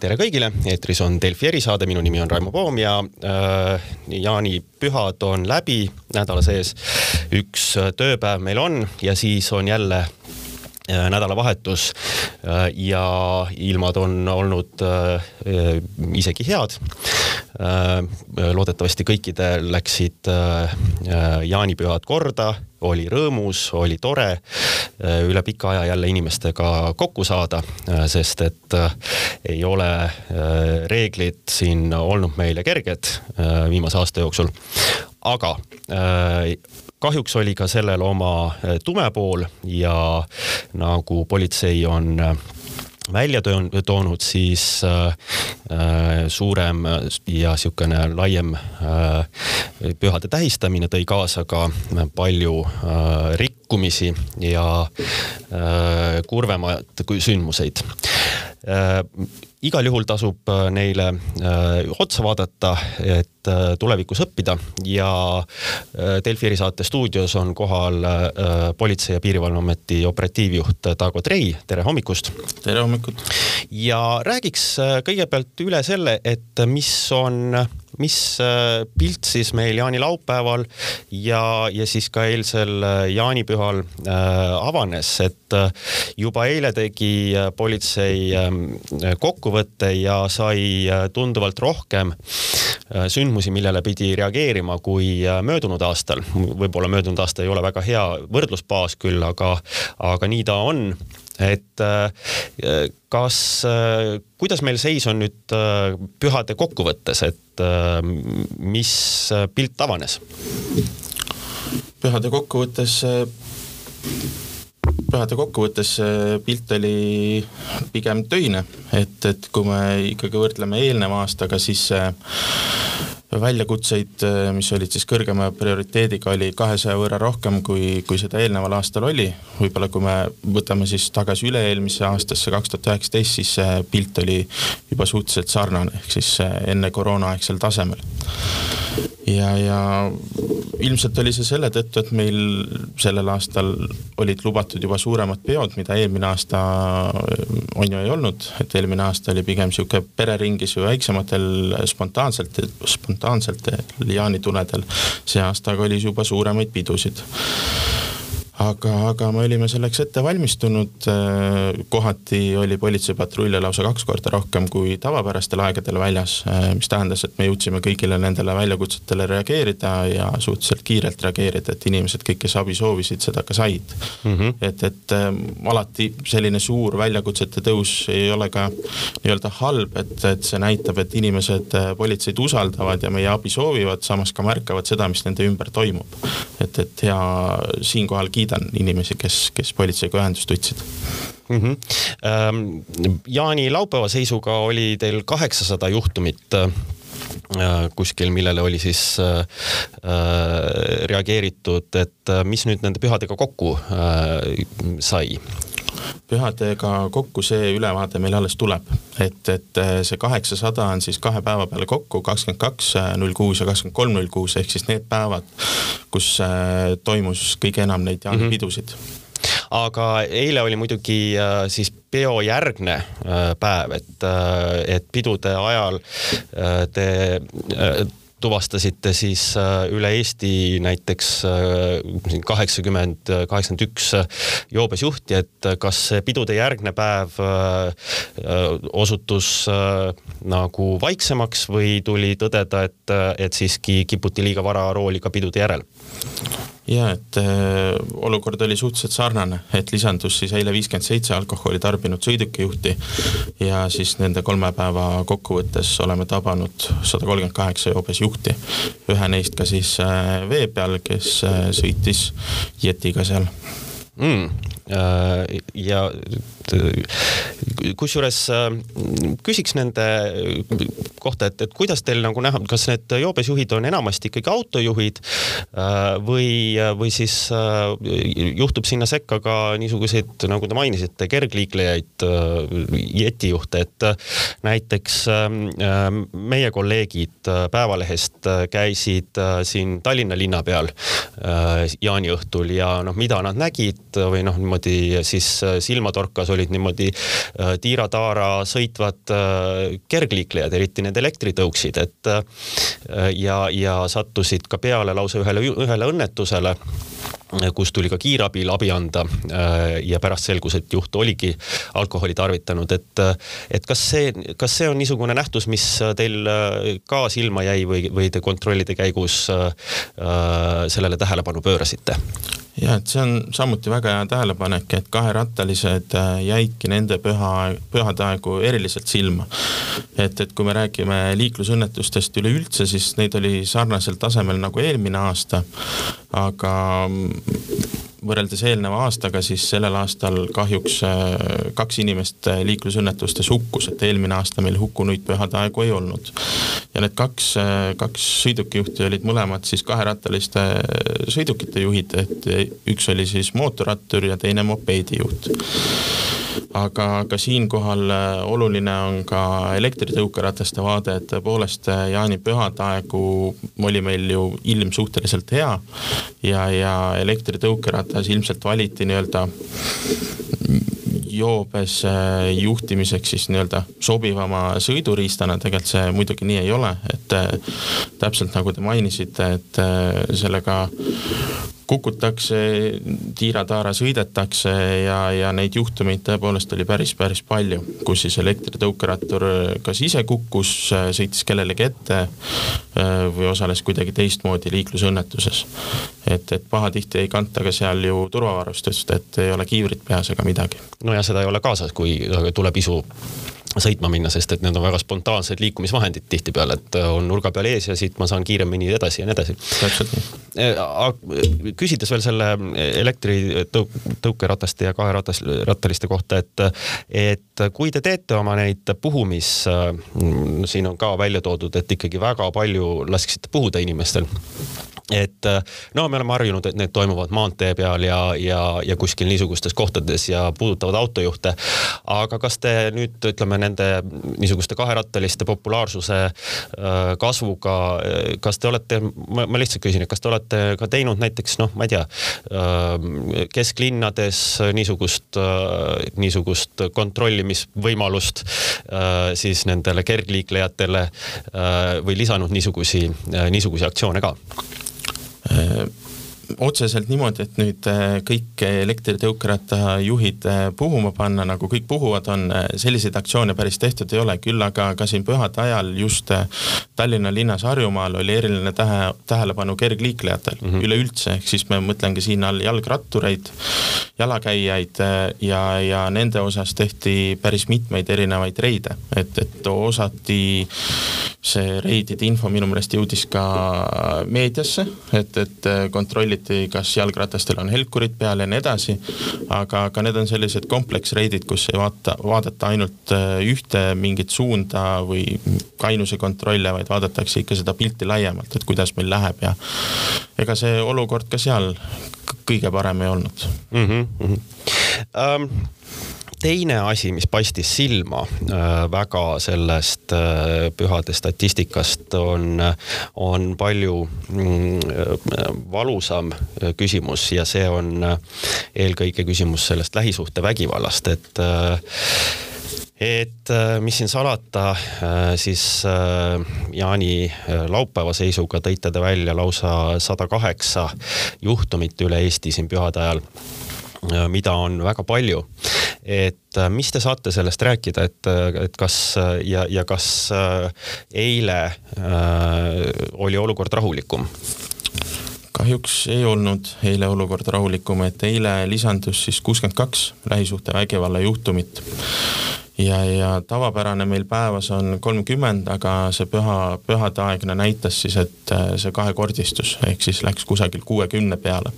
tere kõigile, eetris on Delfi erisaade, minu nimi on Raimo Poom ja äh, jaanipühad on läbi nädala sees. üks tööpäev meil on ja siis on jälle äh, nädalavahetus äh, ja ilmad on olnud äh, isegi head äh,. loodetavasti kõikidel läksid äh, jaanipühad korda oli rõõmus, oli tore äh, üle pika aja jälle inimestega kokku saada, äh, sest et äh, ei ole reeglid siin olnud meile kerged viimase aasta jooksul. aga kahjuks oli ka sellel oma tume pool ja nagu politsei on välja toonud, siis äh, suurem ja niisugune laiem äh, pühade tähistamine tõi kaasa ka palju äh, rikkumisi ja kurvemaid sündmuseid igal juhul tasub äh, neile äh, otsa vaadata, et äh, tulevikus õppida ja Delfi erisaate stuudios on kohal Politsei- ja Piirivalveameti operatiivjuht Tago Trei, tere hommikust! tere hommikut! ja räägiks kõigepealt üle selle, et mis on mis äh, pilt siis meil jaanilaupäeval ja, ja siis ka eilsel äh, jaanipühal äh, avanes, et juba eile tegi politsei ähm, kokkuvõtte ja sai tunduvalt rohkem sündmusi, millele pidi reageerima kui möödunud aastal. võib-olla möödunud aasta ei ole väga hea võrdlusbaas küll, aga, aga nii ta on et kas, kuidas meil seis on nüüd pühade kokkuvõttes, et mis pilt avanes? pühade kokkuvõttes pühade kokkuvõttes pilt oli pigem töine, et, et kui me ikkagi võrdleme eelneva aastaga, siis väljakutseid, mis olid siis kõrgema prioriteediga, oli kahesaja võrra rohkem, kui, kui seda eelneval aastal oli. võib-olla kui me võtame siis tagasi üle-eelmisse aastasse, kaks tuhat üheksateist, siis see pilt oli juba suhteliselt sarnane, ehk siis enne koroonaaegsel tasemel ja, ja ilmselt oli see selle tõttu, et meil sellel aastal olid lubatud juba suuremad peod, mida eelmine aasta on ju ei olnud, et eelmine aasta oli pigem niisugune pereringis või väiksematel spontaanselt, spontaansetel jaanituledel. see aasta aga oli juba suuremaid pidusid aga, aga me olime selleks ette valmistunud. Äh, kohati oli politseipatrulle lausa kaks korda rohkem kui tavapärastel aegadel väljas, äh, mis tähendas, et me jõudsime kõigile nendele väljakutsetele reageerida ja suhteliselt kiirelt reageerida, et inimesed kõik, kes abi soovisid, seda ka said mm. -hmm. et, et äh, alati selline suur väljakutsete tõus ei ole ka nii-öelda halb, et, et see näitab, et inimesed politseid usaldavad ja meie abi soovivad, samas ka märkavad seda, mis nende ümber toimub. et, et hea siinkohal kiita kiidan inimesi, kes, kes politseiga ühendust võtsid mm. -hmm. Jaani laupäeva seisuga oli teil kaheksasada juhtumit kuskil, millele oli siis äh, äh reageeritud, et äh, mis nüüd nende pühadega kokku äh, sai? pühadega kokku see ülevaade meil alles tuleb, et, et äh, see kaheksasada on siis kahe päeva peale kokku, kakskümmend kaks, null kuus ja kakskümmend kolm, null kuus ehk siis need päevad, kus äh, toimus kõige enam neid jaanipidusid mm. -hmm aga eile oli muidugi äh, siis peojärgne äh, päev, et äh,, et pidude ajal te tuvastasite siis üle Eesti näiteks kaheksakümmend, kaheksakümmend üks joobes juhti, et kas see pidude järgne päev osutus nagu vaiksemaks või tuli tõdeda, et, et siiski kiputi liiga vara rooli ka pidude järel? Ja et äh, olukord oli suhteliselt sarnane, et lisandus siis eile viiskümmend seitse alkoholi tarbinud sõidukijuhti ja siis nende kolme päeva kokkuvõttes oleme tabanud sada kolmkümmend kaheksa joobes juhti. ühe neist ka siis äh, vee peal, kes äh, sõitis jetiga seal mm,. ja kusjuures küsiks nende kohta, et, et kuidas teil nagu näha, kas need joobesjuhid on enamasti ikkagi autojuhid või, või siis juhtub sinna sekka ka niisuguseid, nagu te mainisite, kergliiklejaid, jetijuhte, et näiteks meie kolleegid Päevalehest käisid siin Tallinna linna peal jaaniõhtul ja noh, mida nad nägid või noh, niimoodi siis silma torkas, olid niimoodi tiira-taara sõitvad kergliiklejad, eriti need elektritõuksid, et ja, ja sattusid ka peale lausa ühele, ühele õnnetusele kus tuli ka kiirabil abi anda ja pärast selgus, et juht oligi alkoholi tarvitanud, et, et kas see, kas see on niisugune nähtus, mis teil ka silma jäi või, või te kontrollide käigus äh, sellele tähelepanu pöörasite? ja et see on samuti väga hea tähelepanek, et kaherattalised äh, jäidki nende püha, pühade aegu eriliselt silma. et, et kui me räägime liiklusõnnetustest üleüldse, siis neid oli sarnasel tasemel nagu eelmine aasta, aga võrreldes eelneva aastaga, siis sellel aastal kahjuks äh, kaks inimest äh, liiklusõnnetustes hukkus, et eelmine aasta meil hukkunuid pühade aegu ei olnud. ja need kaks, äh, kaks sõidukijuhti olid mõlemad siis kaherattaliste sõidukite juhid, et üks oli siis mootorrattur ja teine mopeedijuht aga, aga siinkohal äh, oluline on ka elektritõukerataste vaade, et tõepoolest äh, jaanipühade aegu oli meil ju ilm suhteliselt hea ja, ja elektritõukeratas ilmselt valiti nii-öelda joobes äh, juhtimiseks siis nii-öelda sobivama sõiduriistana, tegelikult see muidugi nii ei ole, et täpselt nagu te mainisite, et sellega kukutakse, tiira-taara sõidetakse ja, ja neid juhtumeid tõepoolest oli päris, päris palju, kus siis elektritõukerattur kas ise kukkus, sõitis kellelegi ette äh, või osales kuidagi teistmoodi liiklusõnnetuses. et, et pahatihti ei kanta ka seal ju turvavarustust, et ei ole kiivrit peas ega midagi. no ja seda ei ole kaasas, kui tuleb isu sõitma minna, sest et need on väga spontaansed liikumisvahendid tihtipeale, et äh, on nurga peal ees ja siit ma saan kiiremini edasi ja nii edasi. täpselt nii. Äh, küsides veel selle elektritõukerataste ja kaherattaliste kohta, et, et kui te teete oma neid puhumis, äh, siin on ka välja toodud, et ikkagi väga palju lasksite puhuda inimestel et äh, no me oleme harjunud, et need toimuvad maantee peal ja, ja, ja kuskil niisugustes kohtades ja puudutavad autojuhte. aga kas te nüüd ütleme nende niisuguste kaherattaliste populaarsuse äh, kasvuga, äh, kas te olete, ma lihtsalt küsin, et kas te olete ka teinud näiteks noh, ma ei tea, kesklinnades niisugust, niisugust kontrollimisvõimalust siis nendele kergliiklejatele või lisanud niisugusi, niisugusi aktsioone ka? Äh, otseselt niimoodi, et nüüd äh, kõik elektritõukerattajuhid äh, puhuma panna, nagu kõik puhuvad on, selliseid aktsioone päris tehtud ei ole, küll aga ka siin pühade ajal just Tallinna linnas Harjumaal oli eriline tähe, tähelepanu kergliiklejatel mm -hmm. üleüldse, ehk siis ma mõtlengi siin all jalgrattureid, jalakäijaid ja, ja nende osas tehti päris mitmeid erinevaid reide, et, et osati see reidide info minu meelest jõudis ka meediasse, et, et kontrolliti, kas jalgratastel on helkurid peal ja nii edasi. aga, aga need on sellised kompleksreidid, kus ei vaata, vaadata ainult äh, ühte mingit suunda või kainuse kontrolle, vaid vaadatakse ikka seda pilti laiemalt, et kuidas meil läheb ja ega see olukord ka seal kõige parem ei olnud mm. -hmm, mm -hmm. Um teine asi, mis paistis silma äh, väga sellest äh, pühade statistikast, on, on palju mm, valusam küsimus ja see on eelkõige küsimus sellest lähisuhtevägivallast, et et mis siin salata, siis Jaani laupäeva seisuga tõite te välja lausa sada kaheksa juhtumit üle Eesti siin pühade ajal mida on väga palju. Et äh, mis te saate sellest rääkida, et, äh, et kas ja, ja kas äh, eile äh, oli olukord rahulikum? kahjuks ei olnud eile olukord rahulikum, et eile lisandus siis kuuskümmend kaks lähisuhtevägivalla juhtumit ja, ja tavapärane meil päevas on kolmkümmend, aga see püha, pühadeaegne näitas siis, et see kahekordistus ehk siis läks kusagil kuuekümne peale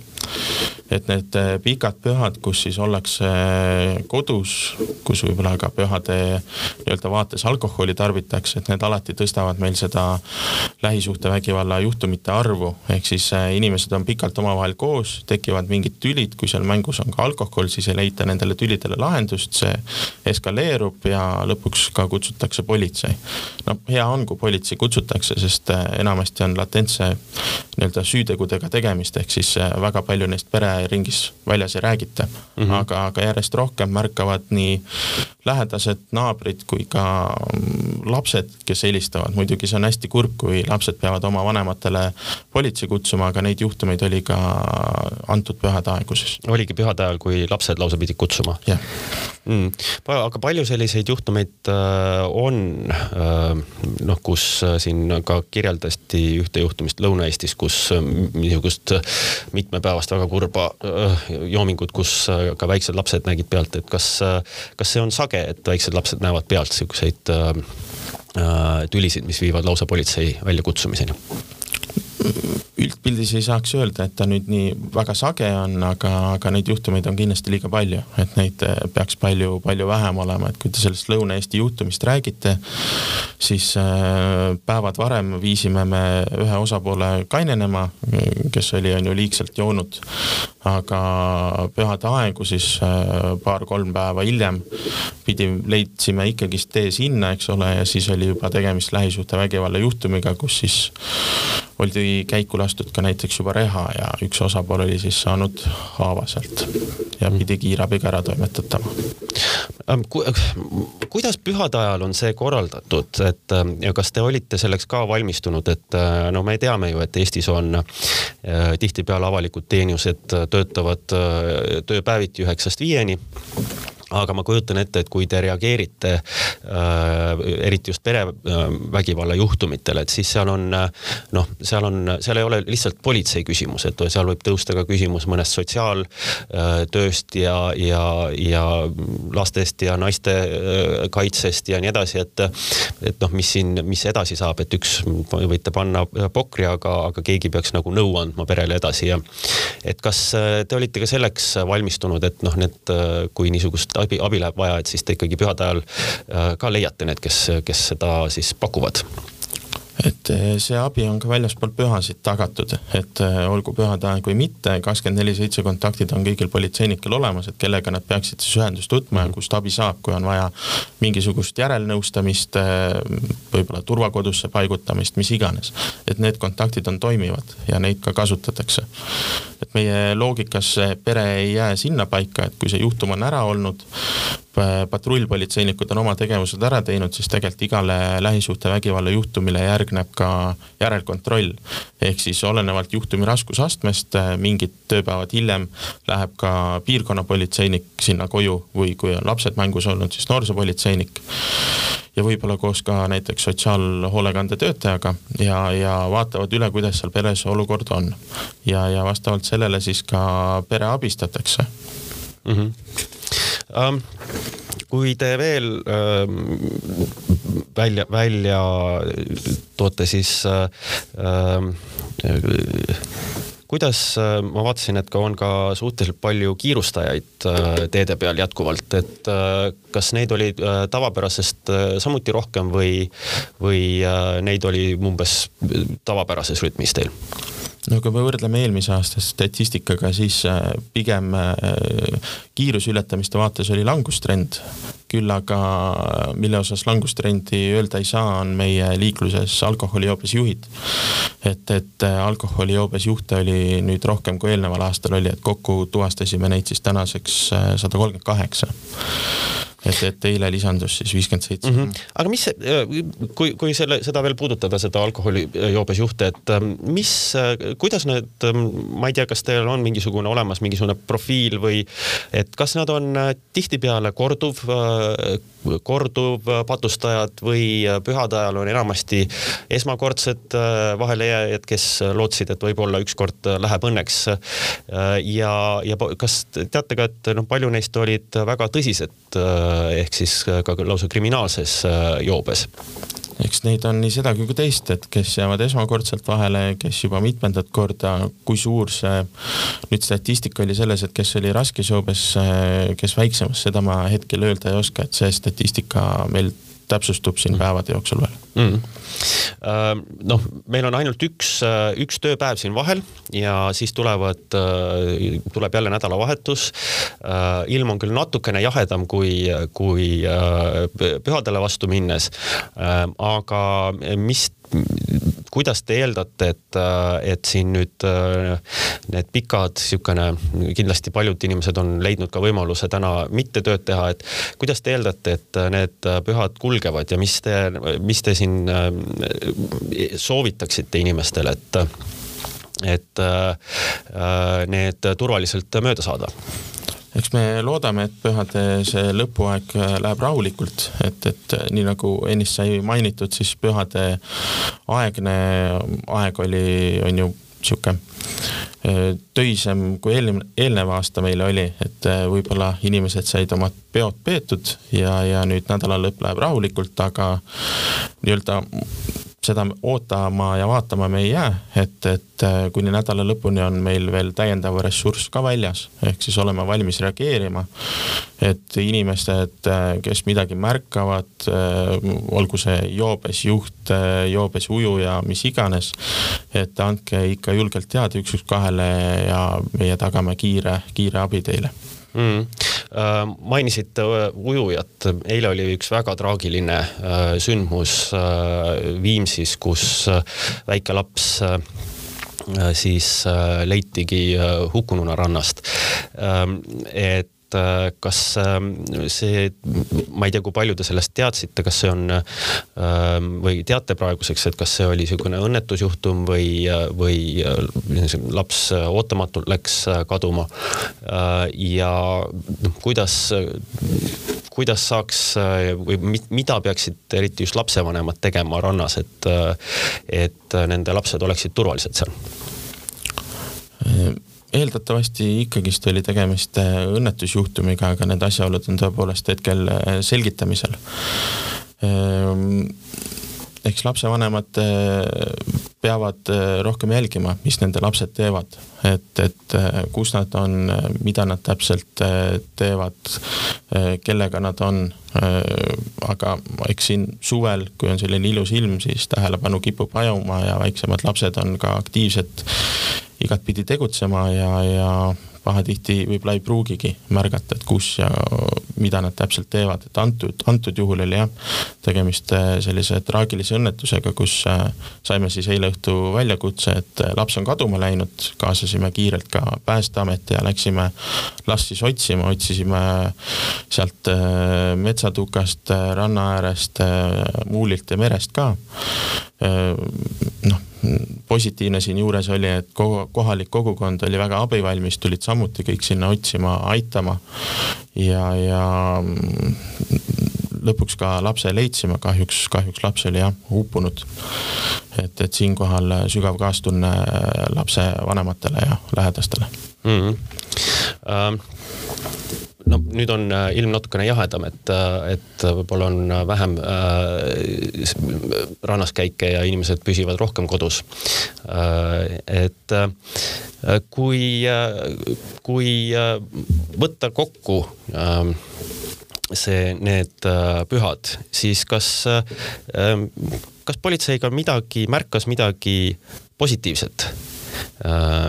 et need äh, pikad pühad, kus siis ollakse äh, kodus, kus võib-olla ka pühade nii-öelda vaates alkoholi tarbitakse, et need alati tõstavad meil seda lähisuhtevägivalla juhtumite arvu, ehk siis äh, inimesed on pikalt omavahel koos, tekivad mingid tülid, kui seal mängus on ka alkohol, siis ei leita nendele tülidele lahendust, see eskaleerub ja lõpuks ka kutsutakse politsei. no hea on, kui politsei kutsutakse, sest enamasti on latentse nii-öelda süütegudega tegemist, ehk siis väga palju neist pere pereringis väljas ei räägita mm. -hmm. aga, aga järjest rohkem märkavad nii lähedased naabrid kui ka mm, lapsed, kes helistavad, muidugi see on hästi kurb, kui lapsed peavad oma vanematele politsei kutsuma, aga neid juhtumeid oli ka antud pühade aeguses. oligi pühade ajal, kui lapsed lausa pidid kutsuma? jah mm.. aga palju selliseid juhtumeid äh, on äh,, noh, kus äh, siin ka kirjeldati ühte juhtumist Lõuna-Eestis, kus äh, niisugust mitmepäevast väga kurba äh, joomingut, kus äh, ka väiksed lapsed nägid pealt, et kas, kas see on sage, et väiksed lapsed näevad pealt siukseid tülisid, mis viivad lausa politsei väljakutsumiseni? Üldpildis ei saaks öelda, et ta nüüd nii väga sage on, aga, aga neid juhtumeid on kindlasti liiga palju, et neid eh, peaks palju, palju vähem olema, et kui te sellest Lõuna-Eesti juhtumist räägite, siis äh, päevad varem viisime me ühe osapoole kainenema, kes oli, on ju liigselt joonud, aga pühade aegu siis äh, paar-kolm päeva hiljem pidi, leidsime ikkagist tee sinna, eks ole, ja siis oli juba tegemist lähisuhtevägivalla juhtumiga, kus siis oldi käiku lastud ka näiteks juba reha ja üks osapool oli siis saanud haava sealt ja pidi kiirabiga ära toimetatama Ku,. kuidas pühade ajal on see korraldatud, et ja kas te olite selleks ka valmistunud, et no me teame ju, et Eestis on äh, tihtipeale avalikud teenused töötavad äh, tööpäeviti üheksast viieni aga ma kujutan ette, et kui te reageerite äh, eriti just perevägivalla juhtumitele, et siis seal on noh, seal on, seal ei ole lihtsalt politsei küsimus, et seal võib tõusta ka küsimus mõnest sotsiaaltööst äh, ja, ja, ja lastest ja naiste äh, kaitsest ja nii edasi, et et noh, mis siin, mis edasi saab, et üks võite panna pokri, aga, aga keegi peaks nagu nõu andma perele edasi ja et kas äh, te olite ka selleks valmistunud, et noh, need, kui niisugust abi, abi läheb vaja, et siis te ikkagi pühade ajal äh, ka leiate need, kes, kes seda siis pakuvad et eh, see abi on ka väljaspool pühasid tagatud, et eh, olgu pühade aeg või mitte, kakskümmend neli seitse kontaktid on kõigil politseinikel olemas, et kellega nad peaksid siis ühendust võtma ja kust abi saab, kui on vaja mingisugust järelnõustamist, võib-olla turvakodusse paigutamist, mis iganes. et need kontaktid on toimivad ja neid ka kasutatakse. Et meie loogikas pere ei jää sinnapaika, et kui see juhtum on ära olnud, patrullpolitseinikud on oma tegevused ära teinud, siis tegelikult igale lähisuhtevägivalla juhtumile järgneb ka järelkontroll. ehk siis olenevalt juhtumi raskusastmest äh, mingid tööpäevad hiljem läheb ka piirkonnapolitseinik sinna koju või kui on lapsed mängus olnud, siis noorsoopolitseinik ja võib-olla koos ka näiteks sotsiaalhoolekande töötajaga ja, ja vaatavad üle, kuidas seal peres olukord on. ja, ja vastavalt sellele siis ka pere abistatakse mm. -hmm. Um, kui te veel äh, välja, välja toote, siis äh, äh, kuidas, äh, ma vaatasin, et ka on ka suhteliselt palju kiirustajaid äh, teede peal jätkuvalt, et äh, kas neid oli tavapärasest samuti rohkem või, või neid oli umbes tavapärases rütmis teil? No kui me võrdleme eelmise aasta statistikaga, siis äh, pigem äh, kiiruse ületamiste vaates oli langustrend, küll aga mille osas langustrendi öelda ei saa, on meie liikluses alkoholijoobes juhid. et, et äh, alkoholijoobes juhte oli nüüd rohkem kui eelneval aastal oli, et kokku tuvastasime neid siis tänaseks sada kolmkümmend kaheksa et, et eile lisandus siis viiskümmend seitse. Mhm. aga mis, kui, kui selle, seda veel puudutada, seda alkoholijoobes juhte, et ähm, mis, äh, kuidas need, ähm, ma ei tea, kas teil on mingisugune olemas mingisugune profiil või et kas nad on äh, tihtipeale korduv, äh, korduv patustajad või pühade ajal on enamasti esmakordsed vahelejääjad, kes lootsid, et võib-olla ükskord läheb õnneks. ja, ja kas teate ka, et noh, palju neist olid väga tõsised Äh, ehk siis äh, ka lausa kriminaalses äh, joobes eks neid on nii seda kui ka teist, et kes jäävad esmakordselt vahele, kes juba mitmendat korda, kui suur see nüüd statistika oli selles, et kes oli raskes joobes, kes väiksemas, seda ma hetkel öelda ei oska, et see statistika meil täpsustub siin päevade jooksul veel. Mm.. Noh, meil on ainult üks, äh, üks tööpäev siin vahel ja siis tulevad, äh, tuleb jälle nädalavahetus. ilm on küll natukene jahedam kui, kui pühadele vastu minnes. aga mis kuidas te eeldate, et, et siin nüüd need pikad niisugune, kindlasti paljud inimesed on leidnud ka võimaluse täna mitte tööd teha, et kuidas te eeldate, et need pühad kulgevad ja mis te, mis te siin soovitaksite inimestele, et et need turvaliselt mööda saada? Eks me loodame, et pühade see lõpuaeg läheb rahulikult, et, et nii nagu ennist sai mainitud, siis pühade aegne aeg oli, on ju sihuke äh, töisem kui eelnev, eelnev aasta meil oli, et äh, võib-olla inimesed said omad peod peetud ja, ja nüüd nädala lõpp läheb rahulikult, aga nii-öelda seda ootama ja vaatama me ei jää, et, et äh, kuni nädala lõpuni on meil veel täiendav ressurss ka väljas, ehk siis oleme valmis reageerima. et inimesed, äh, kes midagi märkavad, äh, olgu see joobes juht, joobes ujuja, mis iganes, et andke ikka julgelt teada üks, üks kahele ja meie tagame kiire, kiire abi teile mm.. mainisite äh, ujujat, eile oli üks väga traagiline äh, sündmus Viimsis, kus väike laps siis leitigi hukkununa rannast. Ähm, et et äh, kas ähm, see, ma ei tea, kui palju te sellest teadsite, kas see on ähm, või teate praeguseks, et kas see oli niisugune õnnetusjuhtum või, või äh, laps ootamatult läks äh, kaduma ja noh, kuidas, kuidas saaks või mida peaksid eriti just lapsevanemad tegema rannas, et, et nende lapsed oleksid turvalised seal? Eeldatavasti ikkagist oli tegemist äh, õnnetusjuhtumiga, aga need asjaolud on tõepoolest hetkel äh, selgitamisel. Ehm, eks lapsevanemad äh, peavad rohkem jälgima, mis nende lapsed teevad, et, et kus nad on, mida nad täpselt teevad, kellega nad on. aga eks siin suvel, kui on selline ilus ilm, siis tähelepanu kipub hajuma ja väiksemad lapsed on ka aktiivsed igatpidi tegutsema ja, ja pahatihti võib-olla ei pruugigi märgata, et kus ja mida nad täpselt teevad, et antud, antud juhul oli jah, tegemist äh, sellise traagilise õnnetusega, kus äh, saime siis eile õhtu väljakutse, et äh, laps on kaduma läinud, kaasasime kiirelt ka Päästeameti ja läksime last siis otsima, otsisime sealt metsatukast, ranna äärest, muulilt ja merest ka. noh positiivne siinjuures oli, et kogu, kohalik kogukond oli väga abivalmis, tulid samuti kõik sinna otsima, aitama ja, ja lõpuks ka lapse leidsime, kahjuks, kahjuks laps oli jah, uppunud. et, et siinkohal sügav kaastunne lapse vanematele ja lähedastele mm. -hmm. Uh no nüüd on äh, ilm natukene jahedam, et, äh, et võib-olla on äh, vähem äh, rannaskäike ja inimesed püsivad rohkem kodus äh,. et äh, kui, kui võtta kokku äh, see, need pühad, siis kas, kas politseiga midagi, märkas midagi positiivset Äh,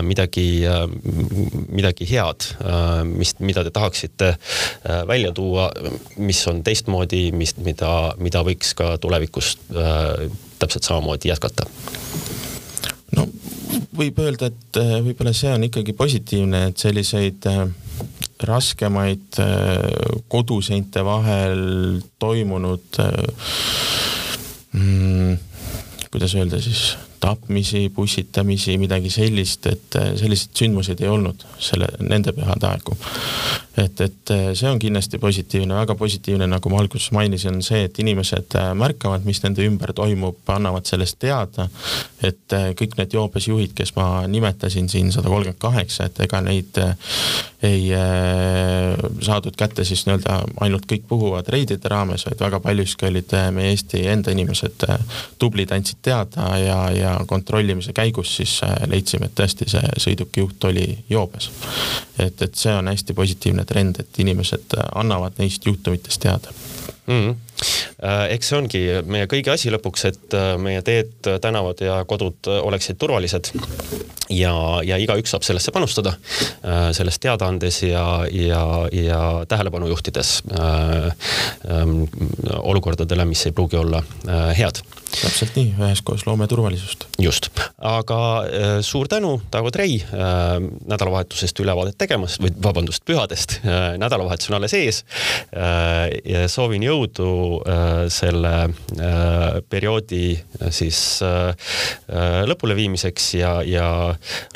midagi, äh, midagi head, äh, mis, mida te tahaksite välja tuua, mis on teistmoodi, mis, mida, mida võiks ka tulevikus täpselt samamoodi jätkata? no võib öelda, et võib-olla see on ikkagi positiivne, et selliseid raskemaid koduseinte vahel toimunud mm, kuidas öelda siis tapmisi, pussitamisi, midagi sellist, et äh, selliseid sündmuseid ei olnud selle, nende pühade aegu. et, et äh, see on kindlasti positiivne, väga positiivne, nagu ma alguses mainisin, on see, et inimesed äh, märkavad, mis nende ümber toimub, annavad sellest teada. et kõik need joobesjuhid, kes ma nimetasin siin, sada kolmkümmend kaheksa, et ega neid ei saadud kätte siis nii-öelda ainult kõik puhuvad reidide raames, vaid väga paljuski olid meie Eesti enda inimesed tublid, andsid teada ja ja kontrollimise käigus siis äh, leidsime, et tõesti see sõidukijuht oli joobes. et, et see on hästi positiivne trend, et inimesed äh, annavad neist juhtumitest teada mm. -hmm. eks see ongi meie kõigi asi lõpuks, et meie teed, tänavad ja kodud oleksid turvalised ja, ja igaüks saab sellesse panustada, sellest teada andes ja, ja, ja tähelepanu juhtides äh, äh, olukordadele, mis ei pruugi olla äh, head täpselt nii, üheskoos loome turvalisust. just, aga äh, suur tänu, Taago Trei äh,, nädalavahetusest ülevaadet tegemast või vabandust, pühadest äh,. nädalavahetus on alles ees äh,. ja soovin jõudu äh, selle äh, perioodi äh, siis lõpuleviimiseks ja, ja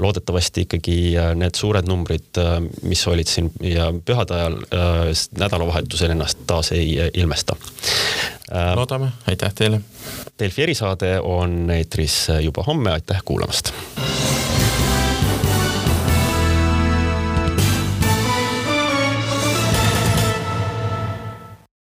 loodetavasti ikkagi need suured numbrid mis olid siin ja pühade ajal nädalavahetusel ennast taas ei ilmesta. Loodame, aitäh teile. Delfi erisaade on eetris juba homme, aitäh kuulamast